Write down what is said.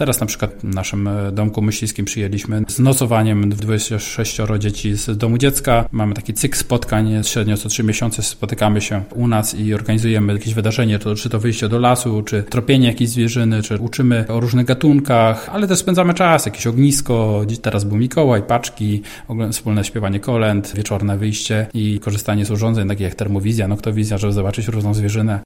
Teraz na przykład w naszym e, domku myśliwskim przyjęliśmy z nocowaniem 26 dzieci z domu dziecka. Mamy taki cykl spotkań, średnio co 3 miesiące spotykamy się u nas i organizujemy jakieś wydarzenie, to, czy to wyjście do lasu, czy tropienie jakiejś zwierzyny, czy uczymy o różnych gatunkach, ale też spędzamy czas, jakieś ognisko, teraz był Mikołaj, paczki, wspólne śpiewanie kolęd, wieczorne wyjście i korzystanie z urządzeń takich jak termowizja, noktowizja, żeby zobaczyć różną zwierzynę.